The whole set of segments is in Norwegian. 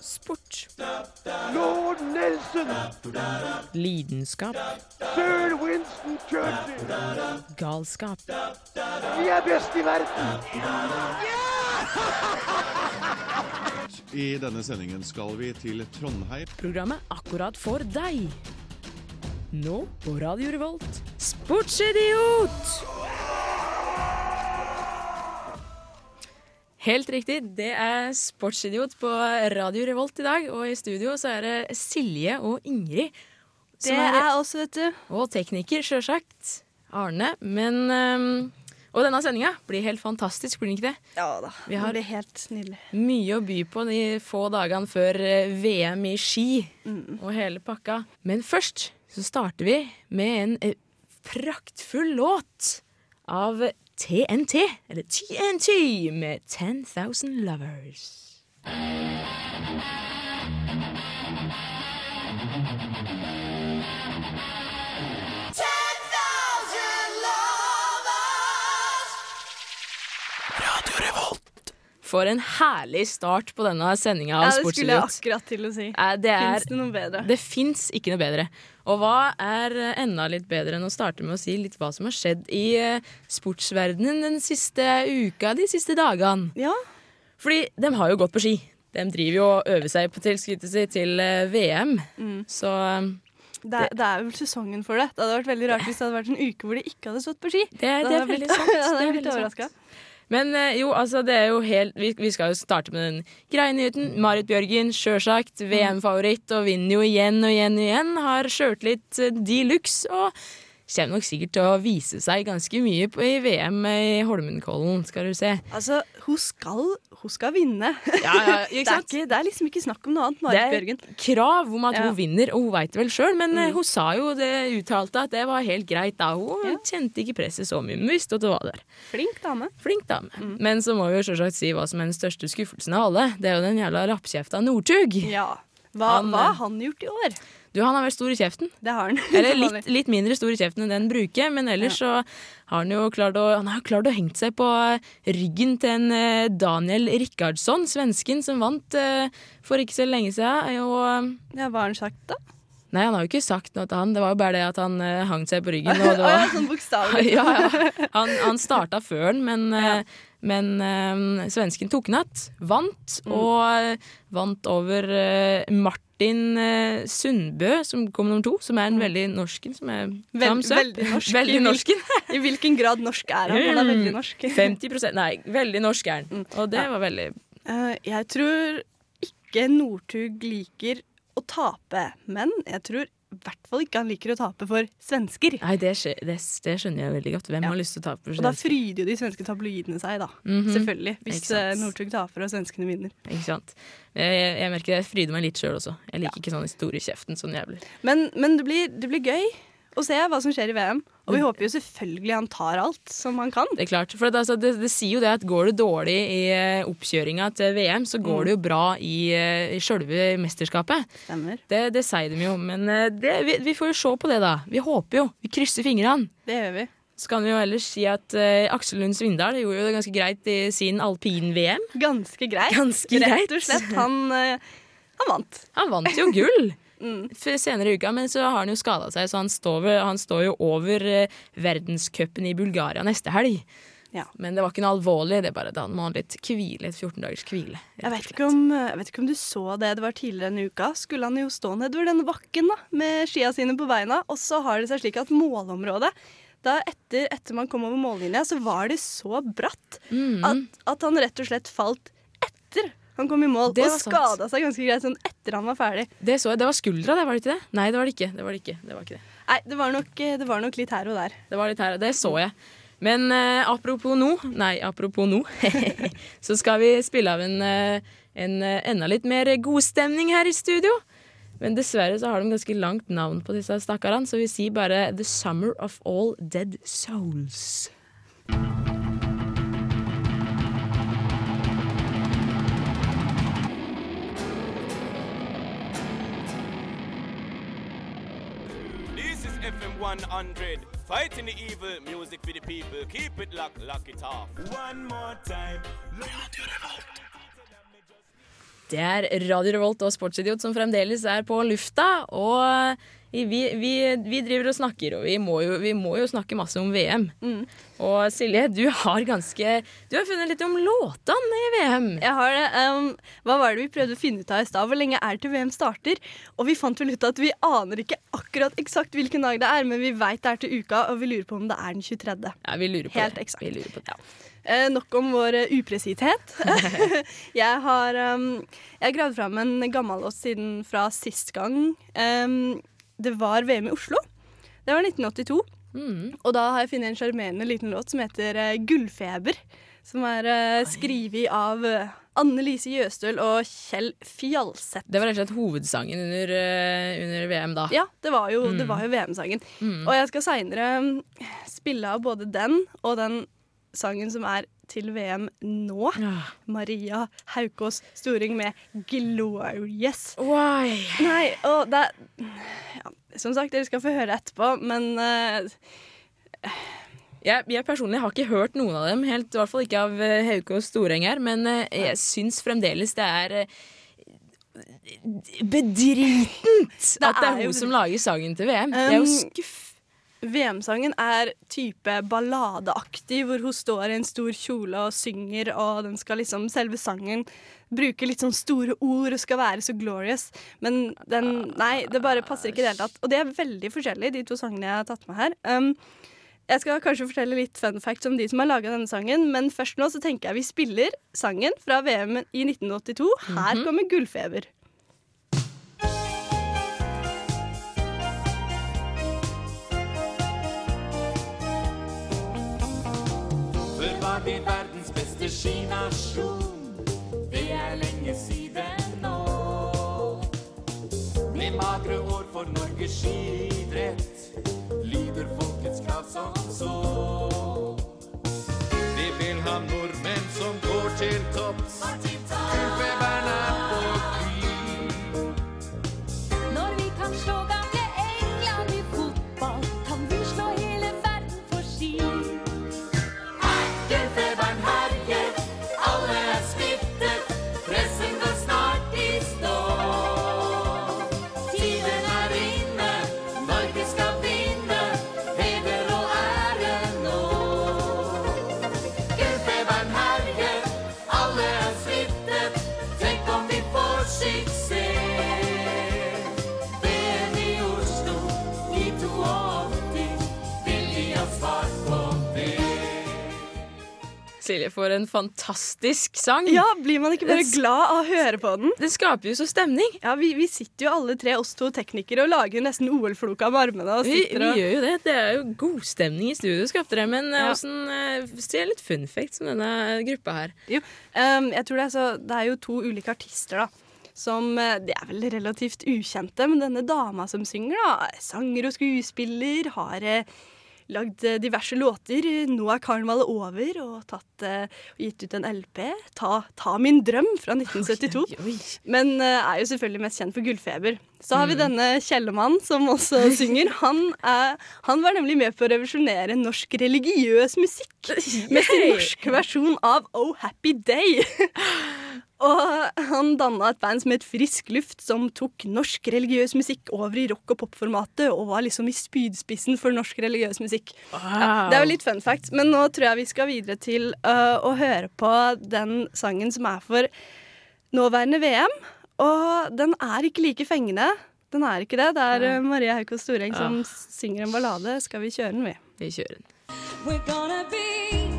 Sport. Lord Nelson, Lidenskap. sir Winston Churchill. Galskap. Vi er best i verden. I denne sendingen skal vi til Trondheim. Programmet akkurat for deg. Nå på Radio Revolt, Sportsidiot! Helt riktig, det er Sportsidiot på Radio Revolt i dag. Og i studio så er det Silje og Ingrid. Det er oss, vet du. Og tekniker, sjølsagt. Arne. Men um, Og denne sendinga blir helt fantastisk, blir den ikke det? Ja da. Vi har- Det blir helt nydelig. Mye å by på de få dagene før eh, VM i ski og hele pakka. Men først så starter vi med en eh, praktfull låt av TNT, eller TNT, med 10,000 Lovers. For en herlig start på denne sendinga av Ja, det skulle jeg akkurat til å si. Det er Fins det noe bedre? Det fins ikke noe bedre. Og hva er enda litt bedre enn å starte med å si litt hva som har skjedd i eh, sportsverdenen den siste uka, de siste dagene? Ja. Fordi de har jo gått på ski. De driver jo og øver seg på tilskuddet sitt til eh, VM. Mm. Så eh, Det, er- det er vel sesongen for det. Det hadde vært veldig rart hvis det hadde vært en uke hvor de ikke hadde stått på ski. det, det er veldig sant. Det er veldig sant. Men eh, jo, altså, det er jo helt Vi, vi skal jo starte med den greie nyheten. Marit Bjørgen, sjølsagt VM-favoritt og vinner jo igjen og igjen og igjen. Har sjøltillit eh, de luxe og kommer nok sikkert til å vise seg ganske mye på, i VM i Holmenkollen, skal du se. Altså, hun skal, hun skal vinne. Ja, ja, Det er, ikke, det er liksom ikke snakk om noe annet, Marit Det er Bjørgen. krav om at Ja. hun vinner, og hun veit det vel sjøl, men eh, Mm. hun sa jo det, uttalte at det var helt greit da. Hun kjente ikke presset så mye, men visste at det var der. Flink dame. Flink dame. Mm. Men så må vi jo selvsagt si hva som er den største skuffelsen av alle. Det er jo den jævla rappkjefta Northug. Ja. Hva, Han, hva eh, har han gjort i år? Du, han har vært stor i kjeften. Det har han. Eller litt, litt mindre stor i kjeften enn det han bruker, men ellers så har han jo klart å, han har klart å hengt seg på ryggen til en eh, Daniel Rikardsson, svensken som vant eh, for ikke så lenge siden. Og Ja, hva har han sagt, da? Nei, han har jo ikke sagt noe til han, det var jo bare det at han eh, hang seg på ryggen. Og det var, sånn bokstavelig. ja, ja. Han, han starta før han, men, eh, men eh, svensken tok natt. Vant, Mm. og eh, vant over eh, Martin eh, Sundbø, som kom nummer to, som er en veldig norsken, som er Mm. Vel- veldig norsk. Veldig norsken. I hvilken grad norsk er han? Han er veldig norsk. 50 Nei, veldig norsk er han. Og det var veldig uh, jeg tror ikke Northug liker å tape, men jeg tror i hvert fall ikke han liker å tape for svensker. Nei, det, det, det skjønner jeg veldig godt. Hvem Ja. har lyst til å tape for svensker? Og da fryder jo de svenske tabloidene seg, da. Mhm. Selvfølgelig. Hvis eh, Northug taper og svenskene vinner. Ikke sant? Jeg, jeg, merker jeg fryder meg litt sjøl også. Jeg liker ikke sånn historiekjeften sånn jævlig. Men, men det, blir, det blir gøy å se hva som skjer i VM. Og Mm. vi håper jo selvfølgelig han tar alt som han kan. Det er klart. For det, altså, det, det sier jo det at går det dårlig i eh, oppkjøringa til VM, så går det jo bra i, uh, i sjølve mesterskapet. Stemmer. Det, det sier de jo. Men eh, det, vi, vi får jo se på det, da. Vi håper jo. Vi krysser fingrene. Det gjør vi. Så kan vi jo ellers si at uh, Aksel Lund Svindal gjorde jo det ganske greit i sin alpin-VM. Ganske greit. Ganske greit. Rett og slett. Han, uh, han vant. Han vant jo gull! Mm. Senere i uka, men så har han jo skada seg, så han står, han står jo over eh, verdenscupen i Bulgaria neste helg. Ja. Men det var ikke noe alvorlig, det er bare Han må ha litt hvile, et 14 dagers hvile. Jeg vet, ikke om, jeg vet ikke om du så det det var tidligere denne uka. Skulle han jo stå nedover denne bakken da, med skia sine på beina, og så har det seg slik at målområdet da etter, etter man kom over mållinja, så var det så bratt mm. at, at han rett og slett falt etter han kom i mål, og skada seg ganske greit sånn etter han var ferdig. Det så jeg, det var skuldra, det var det ikke det? Nei, det var det ikke. Det var det ikke. Det var ikke det. Nei, det var nok, det var nok litt her og der. Det var litt her, det så jeg. Men eh, apropos nå, nei, apropos nå, så skal vi spille av en, eh, en eh, enda litt mer godstemning her i studio. Men dessverre så har de ganske langt navn på disse stakkarene, så vi sier bare The Summer of All Dead Souls. 100. Fighting the evil, music for the people. Keep it locked, lock it off. One more time. Det er Radio Revolt og Sportsidiot som fremdeles er på lufta. Og vi, vi, vi driver og snakker, og vi må, jo, vi må jo snakke masse om VM. Og Silje, du har ganske Du har funnet litt om låtene i VM. Jeg har det. Um, hva var det vi prøvde å finne ut av i stad? Hvor lenge er det til VM starter? Og vi fant vel ut at vi aner ikke akkurat eksakt hvilken dag det er, men vi veit det er til uka, og vi lurer på om det er den 23. Ja, vi lurer på Helt det. eksakt. Vi lurer på det. Eh, nok om vår uh, upresishet. jeg har um, Jeg gravd fram en gammel låt siden fra sist gang. Um, det var VM i Oslo. Det var 1982. Mm. Og da har jeg funnet en sjarmerende liten låt som heter uh, 'Gullfeber'. Som er uh, skrevet av uh, Anne Lise Jøstøl og Kjell Fjalseth. Det var rett og slett hovedsangen under, under VM da. Ja, det var jo, mm. jo VM-sangen. Og jeg skal seinere spille av både den og den sangen som er til VM nå. Ja. Maria Haukås Storing med 'Glorious'. Why? Nei, og det Som sagt, dere skal få høre etterpå, men uh, Jeg, jeg personlig har ikke hørt noen av dem, helt, i hvert fall ikke av uh, Hauke og Storenger, men uh, jeg syns fremdeles det er uh, bedritent at det er hun som lager sangen til VM. det er jo Um, skuff. VM-sangen er type balladeaktig, hvor hun står i en stor kjole og synger, og den skal liksom, selve sangen bruke litt sånn store ord og skal være så glorious. Men den Nei, det bare passer ikke i det hele tatt. Og det er veldig forskjellig, de to sangene jeg har tatt med her. Um, jeg skal kanskje fortelle litt fun facts om de som har laga denne sangen, men først nå så tenker jeg vi spiller sangen fra VM i 1982. Her kommer 'Gullfeber'. Var verdens beste skinasjon. Det er lenge siden nå. Med magre år for Norges skidrett lyder folkets krav som så. Vi vil ha nordmenn som går til topps. Gullfeberen er Silje, for en fantastisk sang. Ja, blir man ikke bare glad av å høre på den? Det skaper jo så stemning. Ja, vi, vi sitter jo alle tre, oss to teknikere, og lager nesten OL-floka med armene. Og Vi, vi gjør jo det. Det er jo god stemning i studio, skapte dere. Men Ja. åssen ja. Si litt fun facts om denne gruppa her. Jo, um, jeg tror det er, så, det er jo to ulike artister, da. Som eh, De er vel relativt ukjente, men denne dama som synger, da, er sanger og skuespiller, har eh, lagd eh, diverse låter. Nå er karnevalet over, og tatt, eh, og gitt ut en LP. Ta, ta min drøm fra 1972. Oi, oi. Men eh, er jo selvfølgelig mest kjent for Gullfeber. Så har vi denne Kjellemann som også synger. Han, er, han var nemlig med på å revolusjonere norsk religiøs musikk med sin norske versjon av Oh Happy Day. Og han danna et band som het Frisk Luft, som tok norsk religiøs musikk over i rock- og popformatet, og var liksom i spydspissen for norsk religiøs musikk. Ja, det er jo litt fun fact, men nå tror jeg vi skal videre til uh, å høre på den sangen som er for nåværende VM. Og den er ikke like fengende. Den er ikke det. Det er øh, Maria Haukås Storeng som synger en ballade. Skal vi kjøre den, vi? Vi kjører den. We're gonna be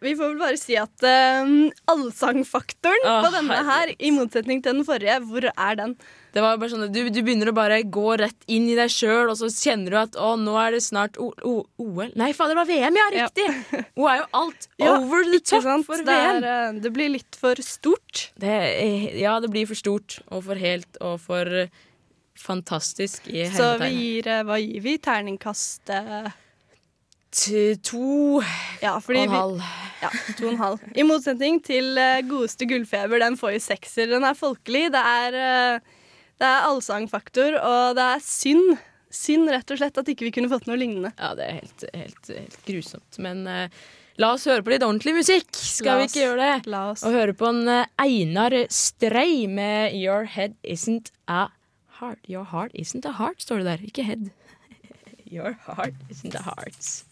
Vi får vel bare si at uh, allsangfaktoren oh, på denne her, i motsetning til den forrige, hvor er den? Det var bare sånn du, du begynner å bare gå rett inn i deg sjøl, og så kjenner du at å, nå er det snart o o OL Nei, fader, det var VM, ja! Ja. Riktig! Hun er jo alt Ja, over the top sant? for Det, VM. er, eh, det blir litt for stort. Det, ja, det blir for stort og for helt og for fantastisk i Så vi gir eh, Hva gir vi? Terningkast T- To Ja, og en vi, halv. ja, to og en halv. I motsetning til eh, godeste Gullfeber, den får jo sekser. Den er folkelig. Det er, eh, det er allsangfaktor, og det er synd. Synd rett og slett at ikke vi kunne fått noe lignende. Ja, det er helt, helt, helt grusomt. Men uh, la oss høre på litt ordentlig musikk. Skal vi ikke gjøre det? La oss Og høre på en uh, Einar Strei med Your Head Isn't a Heart. Your Heart Isn't a Heart, står det der. Ikke head. Your Heart Isn't a Heart.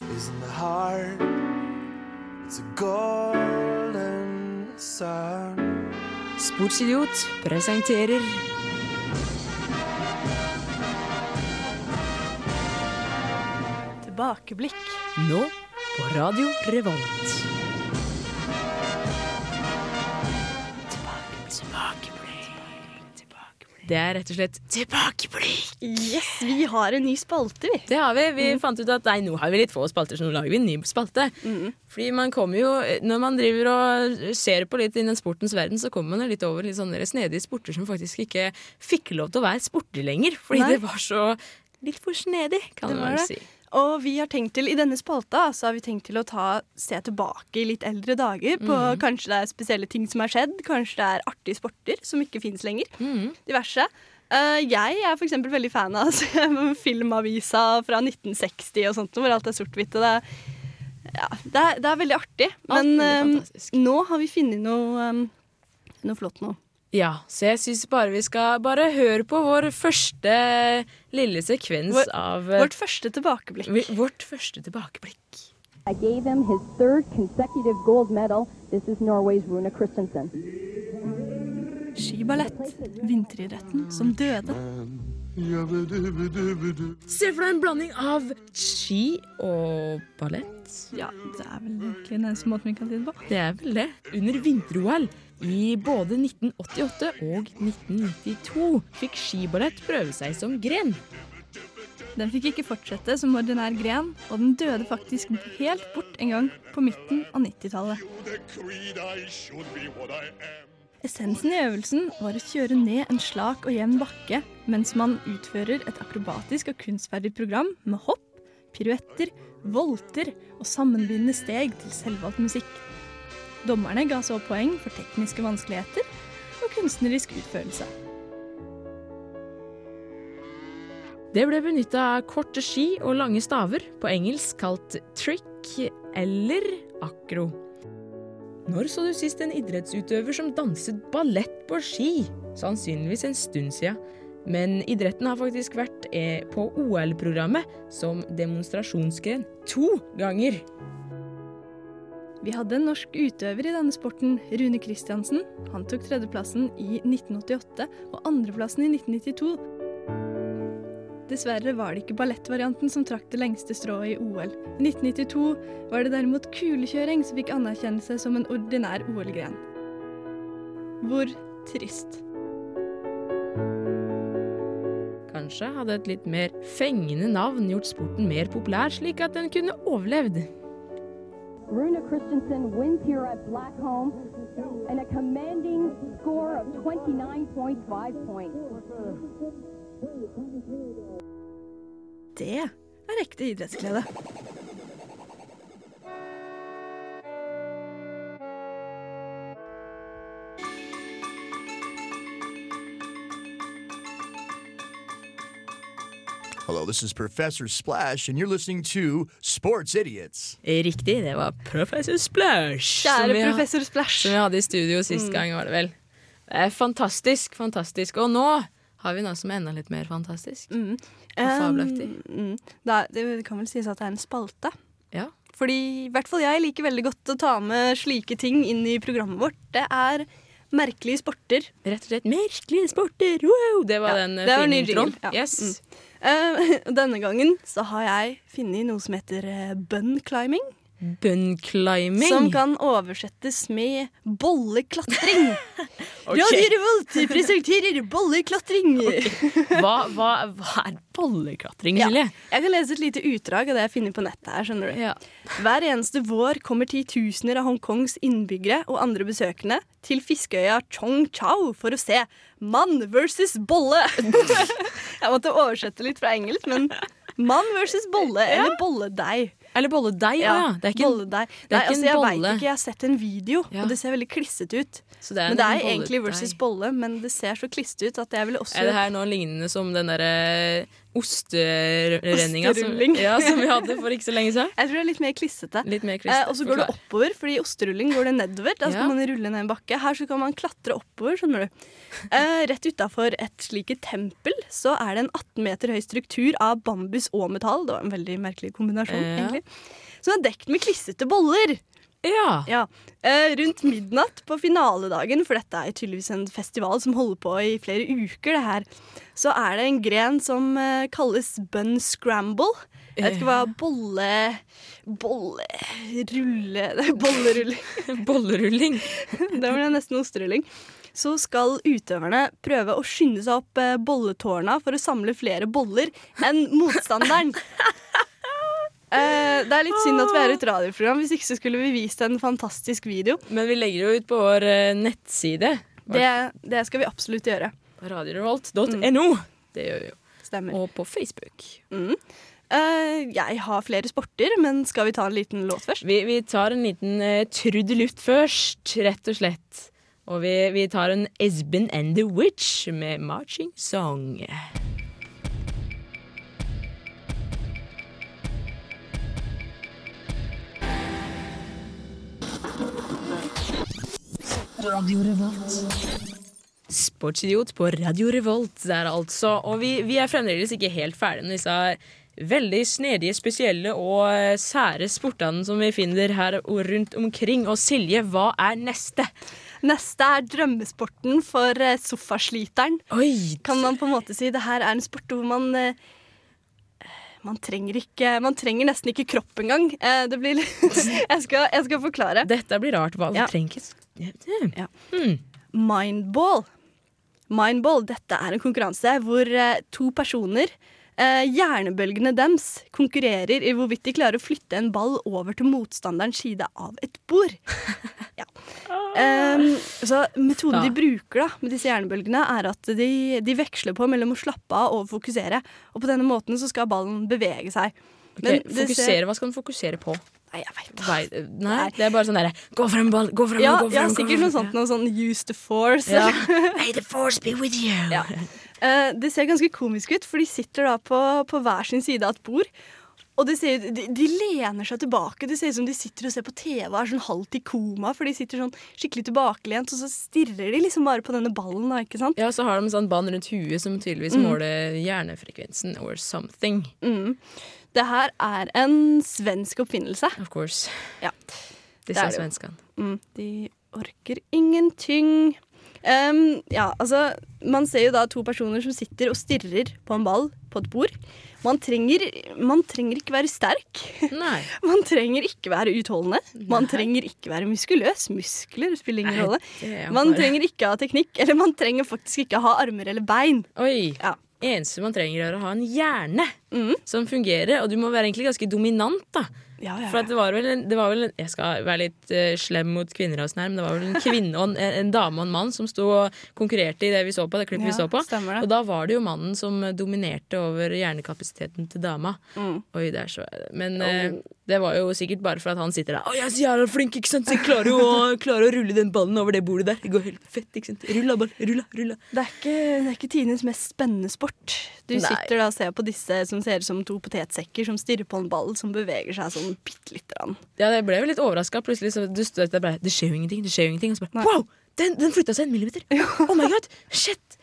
Isn't the heart? It's a golden sun. Sportsidiot presenterer tilbakeblikk. nå på Radio Revolt. Det er rett og slett tilbakeblikk. Yes, vi har en ny spalte, vi. Det har vi. Vi fant ut at nei, nå har vi litt få spalter, så nå lager vi en ny spalte. Fordi man kommer jo, Når man driver og ser på litt innen sportens verden, så kommer man jo litt over litt sånne snedige sporter som faktisk ikke fikk lov til å være sporter lenger. Fordi Nei. det var så litt for snedig, kan man si. Og vi har tenkt til, i denne spalta så har vi tenkt til å ta, se tilbake i litt eldre dager på kanskje det er spesielle ting som har skjedd, kanskje det er artige sporter som ikke fins lenger. Diverse. Uh, jeg er eksempel veldig fan av altså, filmavisa fra 1960 og sånt, hvor alt er sort-hvitt. og Det, er- ja, det, er, det er veldig artig. Men eh, nå har vi funnet noe, um, noe flott nå. Ja, så jeg syns bare vi skal bare høre på vår første lille sekvens Vår- av eh, Vårt første tilbakeblikk. vi- vårt første tilbakeblikk. I gave him his third consecutive gold medal. This is Norway's Rune Christensen. Skiballett. Vinteridretten som døde. Se for deg en blanding av ski og ballett. Ja, det er vel egentlig den eneste måten vi kan si det på. Det er vel det. Under vinter-OL i både 1988 og 1992 fikk skiballett prøve seg som gren. Den fikk ikke fortsette som ordinær gren, og den døde faktisk helt bort en gang på midten av 90-tallet. Essensen i øvelsen var å kjøre ned en slak og jevn bakke mens man utfører et akrobatisk og kunstferdig program med hopp, piruetter, volter og sammenbindende steg til selvvalgt musikk. Dommerne ga så poeng for tekniske vanskeligheter og kunstnerisk utførelse. Det ble benytta korte ski og lange staver, på engelsk kalt trick eller akro. Når så du sist en idrettsutøver som danset ballett på ski? Sannsynligvis en stund sia. Men idretten har faktisk vært eh, på OL-programmet som demonstrasjonsgren to ganger. Vi hadde en norsk utøver i denne sporten, Rune Kristiansen. Han tok tredjeplassen i 1988 og andreplassen i 1992. Dessverre var det ikke ballettvarianten som trakk det lengste strået i OL. I 1992 var det derimot kulekjøring som fikk anerkjennelse som en ordinær OL-gren. Hvor trist. Kanskje hadde et litt mer fengende navn gjort sporten mer populær, slik at den kunne overlevd. Runa Christensen wins here at Blackholm and a commanding score of 29.5 points. Det er ekte idrettsglede. Hello, this is Professor Splash, and you're listening to Sports Idiots. Riktig, det var Professor Splash. Kjære professor Splash. Som vi hadde i studio sist Mm. gang, var det vel. Det er fantastisk, fantastisk. Og nå har vi noe som er enda litt mer fantastisk. Mm. Og fabelaktig. Um, mm. det, det kan vel sies at det er en spalte. Ja. Fordi i hvert fall jeg liker veldig godt å ta med slike ting inn i programmet vårt. Det er merkelige sporter. Rett og slett merkelige sporter! Wow! Det var Ja, den eh, det var introen. ja. Yes. Eh, denne gangen så har jeg funnet noe som heter uh, bun climbing. Bunclimbing. Som kan oversettes med bolleklatring. okay. Presenterer bolleklatring. hva, hva, hva er bolleklatring, Ja. Jeg kan lese et lite utdrag av det jeg finner på nettet her. skjønner du. Hver eneste vår kommer titusener av Hongkongs innbyggere og andre besøkende til fiskeøya Chong Chau for å se mann versus bolle. jeg måtte oversette litt fra engelsk, men mann versus bolle eller bolledeig. Eller bolledeig, ja. ja. Det er ikke bolledeig. det er Nei, ikke altså, jeg vet ikke, jeg har sett en video, Ja. og det ser veldig klissete ut. Så det er men det er egentlig versus bolle, men det ser så klissete ut at jeg ville også Er det her noe lignende som den derre osterenninga som, ja, som vi hadde for ikke så lenge siden? Jeg tror det er litt mer klissete. Mer Eh, og så går det oppover, fordi i osterulling går det nedover. Da skal Ja. man rulle ned en bakke. Her så kan man klatre oppover, skjønner du. Eh, rett utafor et slikt tempel så er det en 18 meter høy struktur av bambus og metall. Det var en veldig merkelig kombinasjon, Ja. egentlig. Som er dekt med klissete boller. Ja. Eh, rundt midnatt på finaledagen, for dette er tydeligvis en festival som holder på i flere uker, det her, så er det en gren som eh, kalles bun scramble. Jeg vet ikke hva bolle... Bolle... Rulle... Bollerulling. Bollerulling. det var nesten osterulling. Så skal utøverne prøve å skynde seg opp eh, bolletårna for å samle flere boller enn motstanderen. Eh, det er litt synd at vi er et radioprogram, hvis ikke så skulle vi vist en fantastisk video. Men vi legger det ut på vår eh, nettside. Det, det skal vi absolutt gjøre. Radiorevolt.no. Det gjør vi jo. Stemmer. Og på Facebook. Mm. Eh, jeg har flere sporter, men skal vi ta en liten låt først? Vi, vi tar en liten uh, trudelutt først, rett og slett. Og vi, vi tar en Esben and the Witch med 'Marching Song'. Radio Revolt. Sportsidiot på Radio Revolt der altså. Og vi, vi er fremdeles ikke helt ferdige med disse veldig snedige, spesielle og eh, sære sportene som vi finner her og rundt omkring. Og Silje, hva er neste? Neste er drømmesporten for sofasliteren. sofasliteren. Kan man på en måte si. Det her er en sport hvor man eh, man trenger, ikke, man trenger nesten ikke kropp engang. Eh, det blir litt jeg, skal, jeg skal forklare. Dette blir rart. Hva Ja. trenger ikke Mm. Mindball. Mindball, dette er en konkurranse hvor eh, to personer eh, Hjernebølgene deres konkurrerer i hvorvidt de klarer å flytte en ball over til motstanderens side av et bord. ja. Em, så Metoden de bruker da, med disse hjernebølgene, er at de, de veksler på mellom å slappe av og fokusere. Og på denne måten så skal ballen bevege seg. Okay, Men det ser- Hva skal den fokusere på? Nei, jeg veit ikke. nei, det er bare sånn derre Gå frem, ball! Gå frem, Ja, gå frem! ja sikkert noe sånt. Noe sånn use the force. Ja. May the force be with you! Ja. Uh, det ser ganske komisk ut, for de sitter da på, på hver sin side av et bord. Og ser, de, de lener seg tilbake. Det ser ut som de sitter og ser på TV og er sånn halvt i koma. For de sitter sånn skikkelig tilbakelent, og så stirrer de liksom bare på denne ballen. da, ikke sant? Ja, og så har de en sånn bånd rundt huet som tydeligvis Mm. måler hjernefrekvensen or something. Mm. Det her er en svensk oppfinnelse. Of course. Ja. Disse svenskene. Mm, de orker ingenting. Ehm, ja, altså Man ser jo da to personer som sitter og stirrer på en ball på et bord. Man trenger, man trenger ikke være sterk. Nei. Man trenger ikke være utholdende. Man trenger ikke være muskuløs. Muskler spiller ingen rolle. Man trenger ikke ha teknikk, eller man trenger faktisk ikke ha armer eller bein. Oi. Ja. Eneste man trenger, er å ha en hjerne Mm. som fungerer. Og du må være egentlig ganske dominant, da. Ja, ja, For at det var en, det var vel en, Jeg skal være litt uh, slem mot kvinner, og sånn her, men det var vel en kvinne og en, en dame og en mann som sto og konkurrerte i det vi så på. det klippet vi så på stemmer. Og da var det jo mannen som dominerte over hjernekapasiteten til dama. Mm. Oi, det er så Men eh, det var jo sikkert bare for at han sitter der. Å, jeg er så jævla flink, ikke sant? Så jeg klarer jo å, klarer å rulle den ballen over det bordet der. Det går helt fett, ikke sant? Rulla ball, rulla, rulla. Det er ikke, det er ikke tidenes mest spennende sport. Du Nei. sitter da og ser på disse som ser ut som to potetsekker som stirrer på en ball som beveger seg sånn bitte lite grann. Ja, jeg ble jo litt overraska. Plutselig så du stod der bare Det skjer jo ingenting. Det skjer jo ingenting. Og så bare Wow! Den, den flytta seg en millimeter! Oh my god! Shit!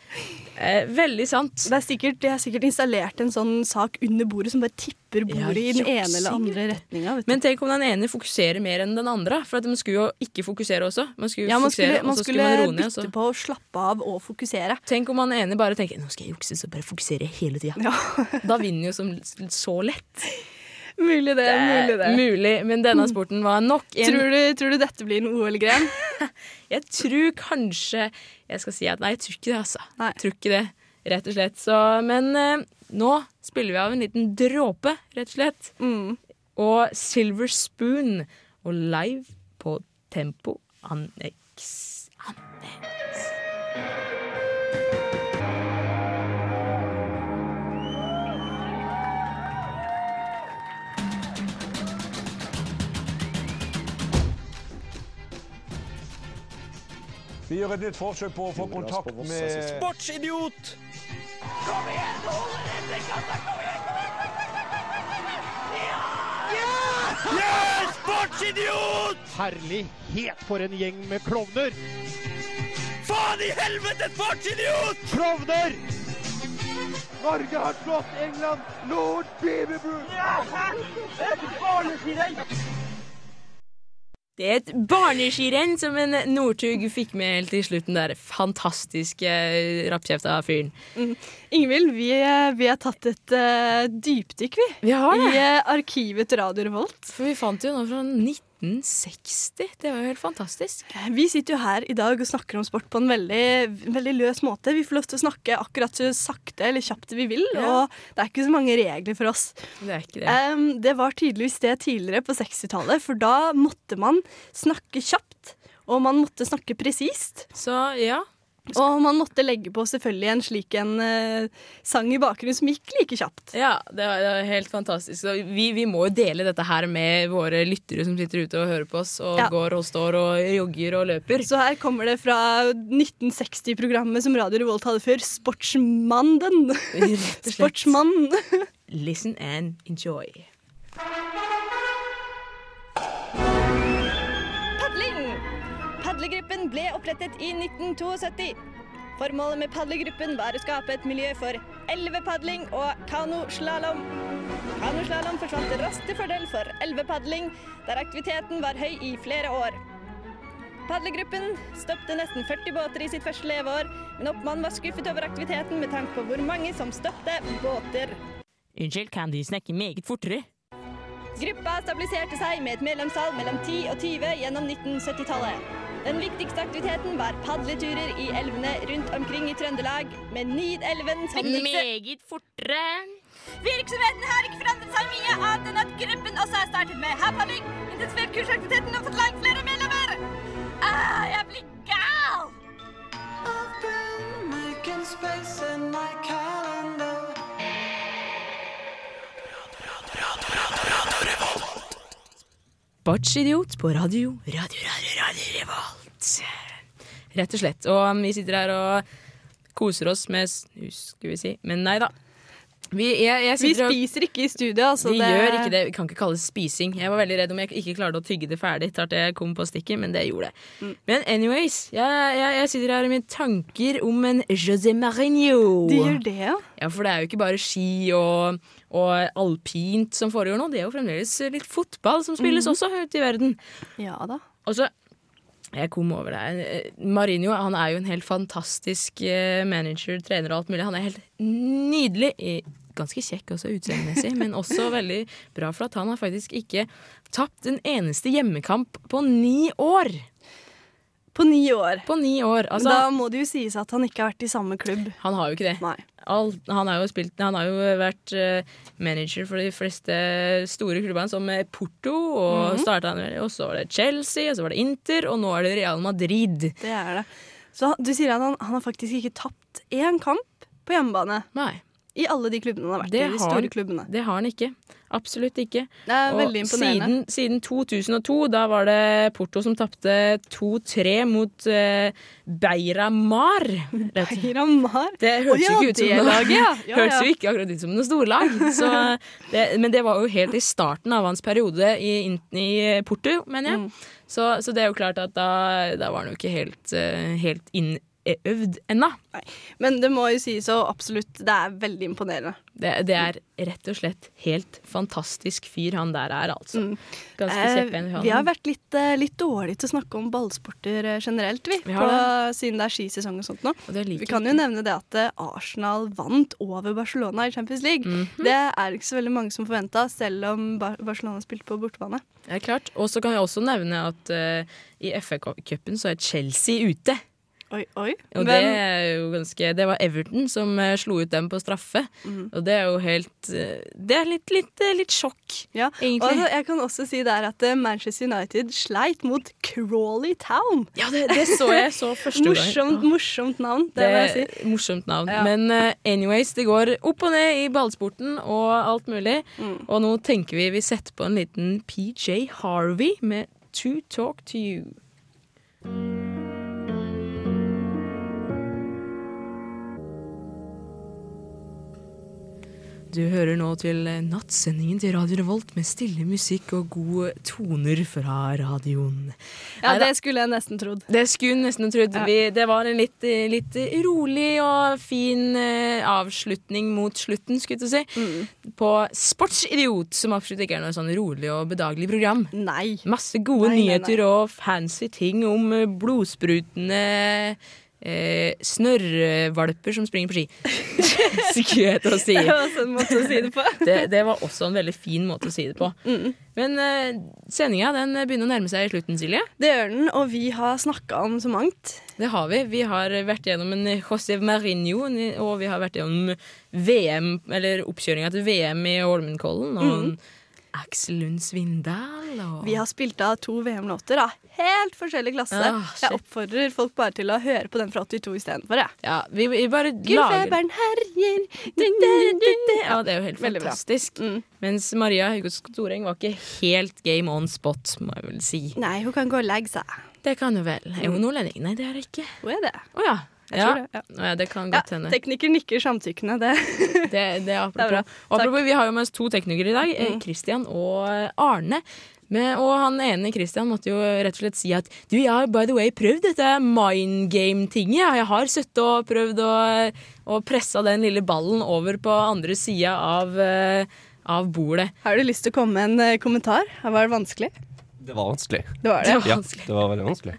Eh, veldig sant. Det er sikkert, de har sikkert installert en sånn sak under bordet som bare tipper bordet Ja, i den ene eller andre retninga. Men tenk om den ene fokuserer mer enn den andre. For at man skulle jo ikke fokusere også. Man skulle Ja, man fokusere, skulle, man skulle skulle man bytte på å slappe av og fokusere. Tenk om han ene bare tenker nå skal jeg jukse, så bare fokusere hele tida. da vinner jo som så lett. Mulig det. mulig det. Mulig, men denne sporten var nok en Tror du, tror du dette blir en OL-gren? Jeg tror kanskje Jeg skal si at nei, jeg tror ikke det, altså. Nei. Jeg tror ikke det, rett og slett. Så, men eh, nå spiller vi av en liten dråpe, rett og slett. Mm. Og Silver Spoon og live på Tempo Annex. Annex. Vi gjør et nytt forsøk på å få kontakt med Sportsidiot! Kom igjen, Ole! Sportsidiot! Herlighet, for en gjeng med klovner! Faen i helvete, sportsidiot! Klovner! Norge har slått England! Lord Beaverbrook! Det er et barneskirenn som en Northug fikk med helt til slutten der. Fantastiske rappkjefta fyren. Ingvild, vi, vi har tatt et uh, dypdykk, vi. Vi har I det. eh, arkivet Radio Revolt. For vi fant jo noe fra 1960. Det var jo helt fantastisk. Vi sitter jo her i dag og snakker om sport på en veldig, veldig løs måte. Vi får lov til å snakke akkurat så sakte eller kjapt vi vil, Ja. og det er ikke så mange regler for oss. Det er ikke det. Um, det var tydeligvis det tidligere på 60-tallet, for da måtte man snakke kjapt, og man måtte snakke presist. Så ja. Og man måtte legge på selvfølgelig en slik en uh, sang i bakgrunnen som gikk like kjapt. Ja, det var, det var helt fantastisk. Vi, vi må jo dele dette her med våre lyttere som sitter ute og hører på oss, og Ja. går og står og jogger og løper. Så her kommer det fra 1960-programmet som Radio Revolt hadde før, Sportsmannen. Sportsmannen. Listen and enjoy. Padlegruppen ble opprettet i 1972. Formålet med padlegruppen var å skape et miljø for elvepadling og kanoslalåm. Kanoslalåm forsvant raskt til fordel for elvepadling, der aktiviteten var høy i flere år. Padlegruppen stoppte nesten 40 båter i sitt første leveår, men oppmannen var skuffet over aktiviteten med tanke på hvor mange som stoppte båter. Unnskyld, kan de snakke meget fortere? Gruppa stabiliserte seg med et medlemstall mellom 10 og 20 gjennom 1970-tallet. Den viktigste aktiviteten var padleturer i elvene rundt omkring i Trøndelag, med Nidelven som viktigste Meget fortere. Virksomheten har ikke forandret seg mye, annet enn at gruppen også har startet med havpadling, intensivert kursaktiviteten og fått langt flere medlemmer. Ah, jeg blir gal! Making space in my calendar. Sportsidiot på radio. Radio, radio, radio Revolt. Rett og slett. Og um, vi sitter her og koser oss med snus, skulle vi si. Men nei da. Vi, jeg, jeg Vi spiser og- ikke i studio, altså. vi gjør ikke det. Vi kan ikke kalle det spising. Jeg var veldig redd om jeg ikke klarte å tygge det ferdig. At jeg kom på stikket, men det gjorde jeg. Mm. Men anyways, jeg, jeg, jeg sitter her med tanker om en José Marigno. Du gjør det, ja? Ja, for det er jo ikke bare ski og, og alpint som foregår nå. Det er jo fremdeles litt fotball som spilles mm. også ute i verden. Ja da. Og så jeg kom over det. Marinho han er jo en helt fantastisk eh, manager, trener og alt mulig. Han er helt nydelig. Ganske kjekk også utseendemessig, men også veldig bra for at han har faktisk ikke tapt en eneste hjemmekamp på ni år. På ni år. På ni år. Altså, da må det jo sies at han ikke har vært i samme klubb. han har jo ikke det. All, han, har jo spilt, han har jo vært eh, manager for de fleste store klubbene, som Porto, og, mm -hmm. og så var det Chelsea, og så var det Inter, og nå er det Real Madrid. Det er det. Så du sier at han, han har faktisk ikke tapt én kamp på hjemmebane. Nei. I alle de klubbene han har vært Det i. De store han- klubbene. Det har han ikke. Absolutt ikke. Det er Og veldig imponerende. Siden, siden 2002, da var det Porto som tapte 2-3 mot uh, Beiramar. Beiramar? Det hørtes Å ja, jo ikke ut som noe laget, ja. Ja, Hørtes jo ikke akkurat ut som noe storlag. Så det, men det var jo helt i starten av hans periode i, i Porto, mener jeg. Mm. Så, så det er jo klart at da, da var han jo ikke helt, eh, helt inn, er øvd ennå. Men det må jo sies så absolutt, det er veldig imponerende. Det, det er rett og slett helt fantastisk fyr han der er, altså. Ganske Eh, kjeppen. vi har vært litt, eh, litt dårlige til å snakke om ballsporter eh, generelt, vi. På, siden det er skisesong og sånt nå. Og Vi kan jo nevne det at eh, Arsenal vant over Barcelona i Champions League. Mhm. Det er ikke så veldig mange som forventa, selv om Barcelona spilte på bortebane. Er klart. Og så kan jeg også nevne at uh, i FA-cupen så er Chelsea ute. Oi, oi. Og det er jo ganske Det var Everton som eh, slo ut dem på straffe. Mm. Og det er jo helt eh, Det er litt, litt, eh, litt sjokk, Ja, egentlig. Og altså, jeg kan også si der at Manchester United sleit mot Crawley Town. Ja, det, det så jeg så første gang. Morsomt, morsomt navn, det, Det må jeg si. morsomt navn. Ja. Men uh, anyways, det går opp og ned i ballsporten og alt mulig. Mm. Og nå tenker vi vi setter på en liten PJ Harvey med To Talk To You. Du hører nå til nattsendingen til Radio Revolt med stille musikk og gode toner fra radioen. Ja, det skulle jeg nesten trodd. Det skulle nesten trodd. Ja. Vi, det var en litt, litt rolig og fin eh, avslutning mot slutten, skulle jeg si, mm. På Sportsidiot, som absolutt ikke er noe sånn rolig og bedagelig program. Nei. Masse gode Nei, nei, nyheter og fancy ting om eh, blodsprutende eh, snørrevalper som springer på ski. Skulle jeg til å si. Det var også en måte å si det på. Det, det var også en veldig fin måte å si det på. Men eh, sendinga den begynner å nærme seg i slutten, Silje. Det gjør den, og vi har snakka om så mangt. Det har vi. Vi har vært gjennom en José Marinho, og vi har vært gjennom VM, eller oppkjøringa til VM i Holmenkollen. Og Mm. Aksel Lund Svindal. Og Vi har spilt av to VM-låter av helt forskjellig klasse. Ah, jeg oppfordrer folk bare til å høre på den fra 82 istedenfor. Ja. ja, vi, vi bare lager Gullfeberen herjer Ja, det er jo helt fantastisk. Mens Maria Haugås Storeng var ikke helt game on spot, må jeg vel si. Nei, hun kan gå og legge seg. Det kan hun vel. Er hun nordlending? Nei, det er hun ikke. Hun er det. Å ja. Jeg ja. det, ja. Ja, det kan godt hende. tekniker nikker samtykkende. Det. Det, det er apropos. bra. Og apropos, vi har jo med oss to teknikere i dag. Kristian Mm. Christian og eh, Arne. Men, og han ene Christian måtte jo rett og slett si at du, jeg har by the way prøvd dette mind game-tinget. Jeg har sittet og prøvd å, å pressa den lille ballen over på andre sida av, eh, av bordet. Har du lyst til å komme med en eh, kommentar? Var det vanskelig? Det var vanskelig. Det var det. Det var Ja, det var veldig vanskelig.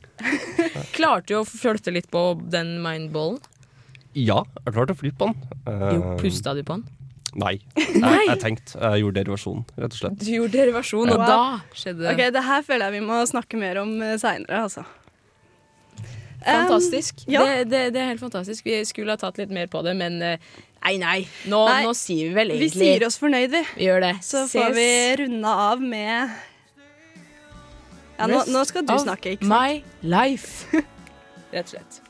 Klarte du å flytte litt på den mindballen? Ja, jeg klarte å flytte på den. Eh, Jo, pusta du på den? Nei. Jeg, Nei. jeg tenkte jeg gjorde derivasjon, rett og slett. Du gjorde derivasjon, og Wow. da skjedde det. Ok, Det her føler jeg vi må snakke mer om uh, seinere, altså. Fantastisk. Um, ja. det, det, det er helt fantastisk. Vi skulle ha tatt litt mer på det, men eh, nei, nei. Nå, Nei, nå sier vi vel egentlig Vi sier oss fornøyd, vi. Vi gjør det. Så Ses. får vi runde av med ja, nå, nå, skal du snakke, ikke sant? My life. Rett og slett.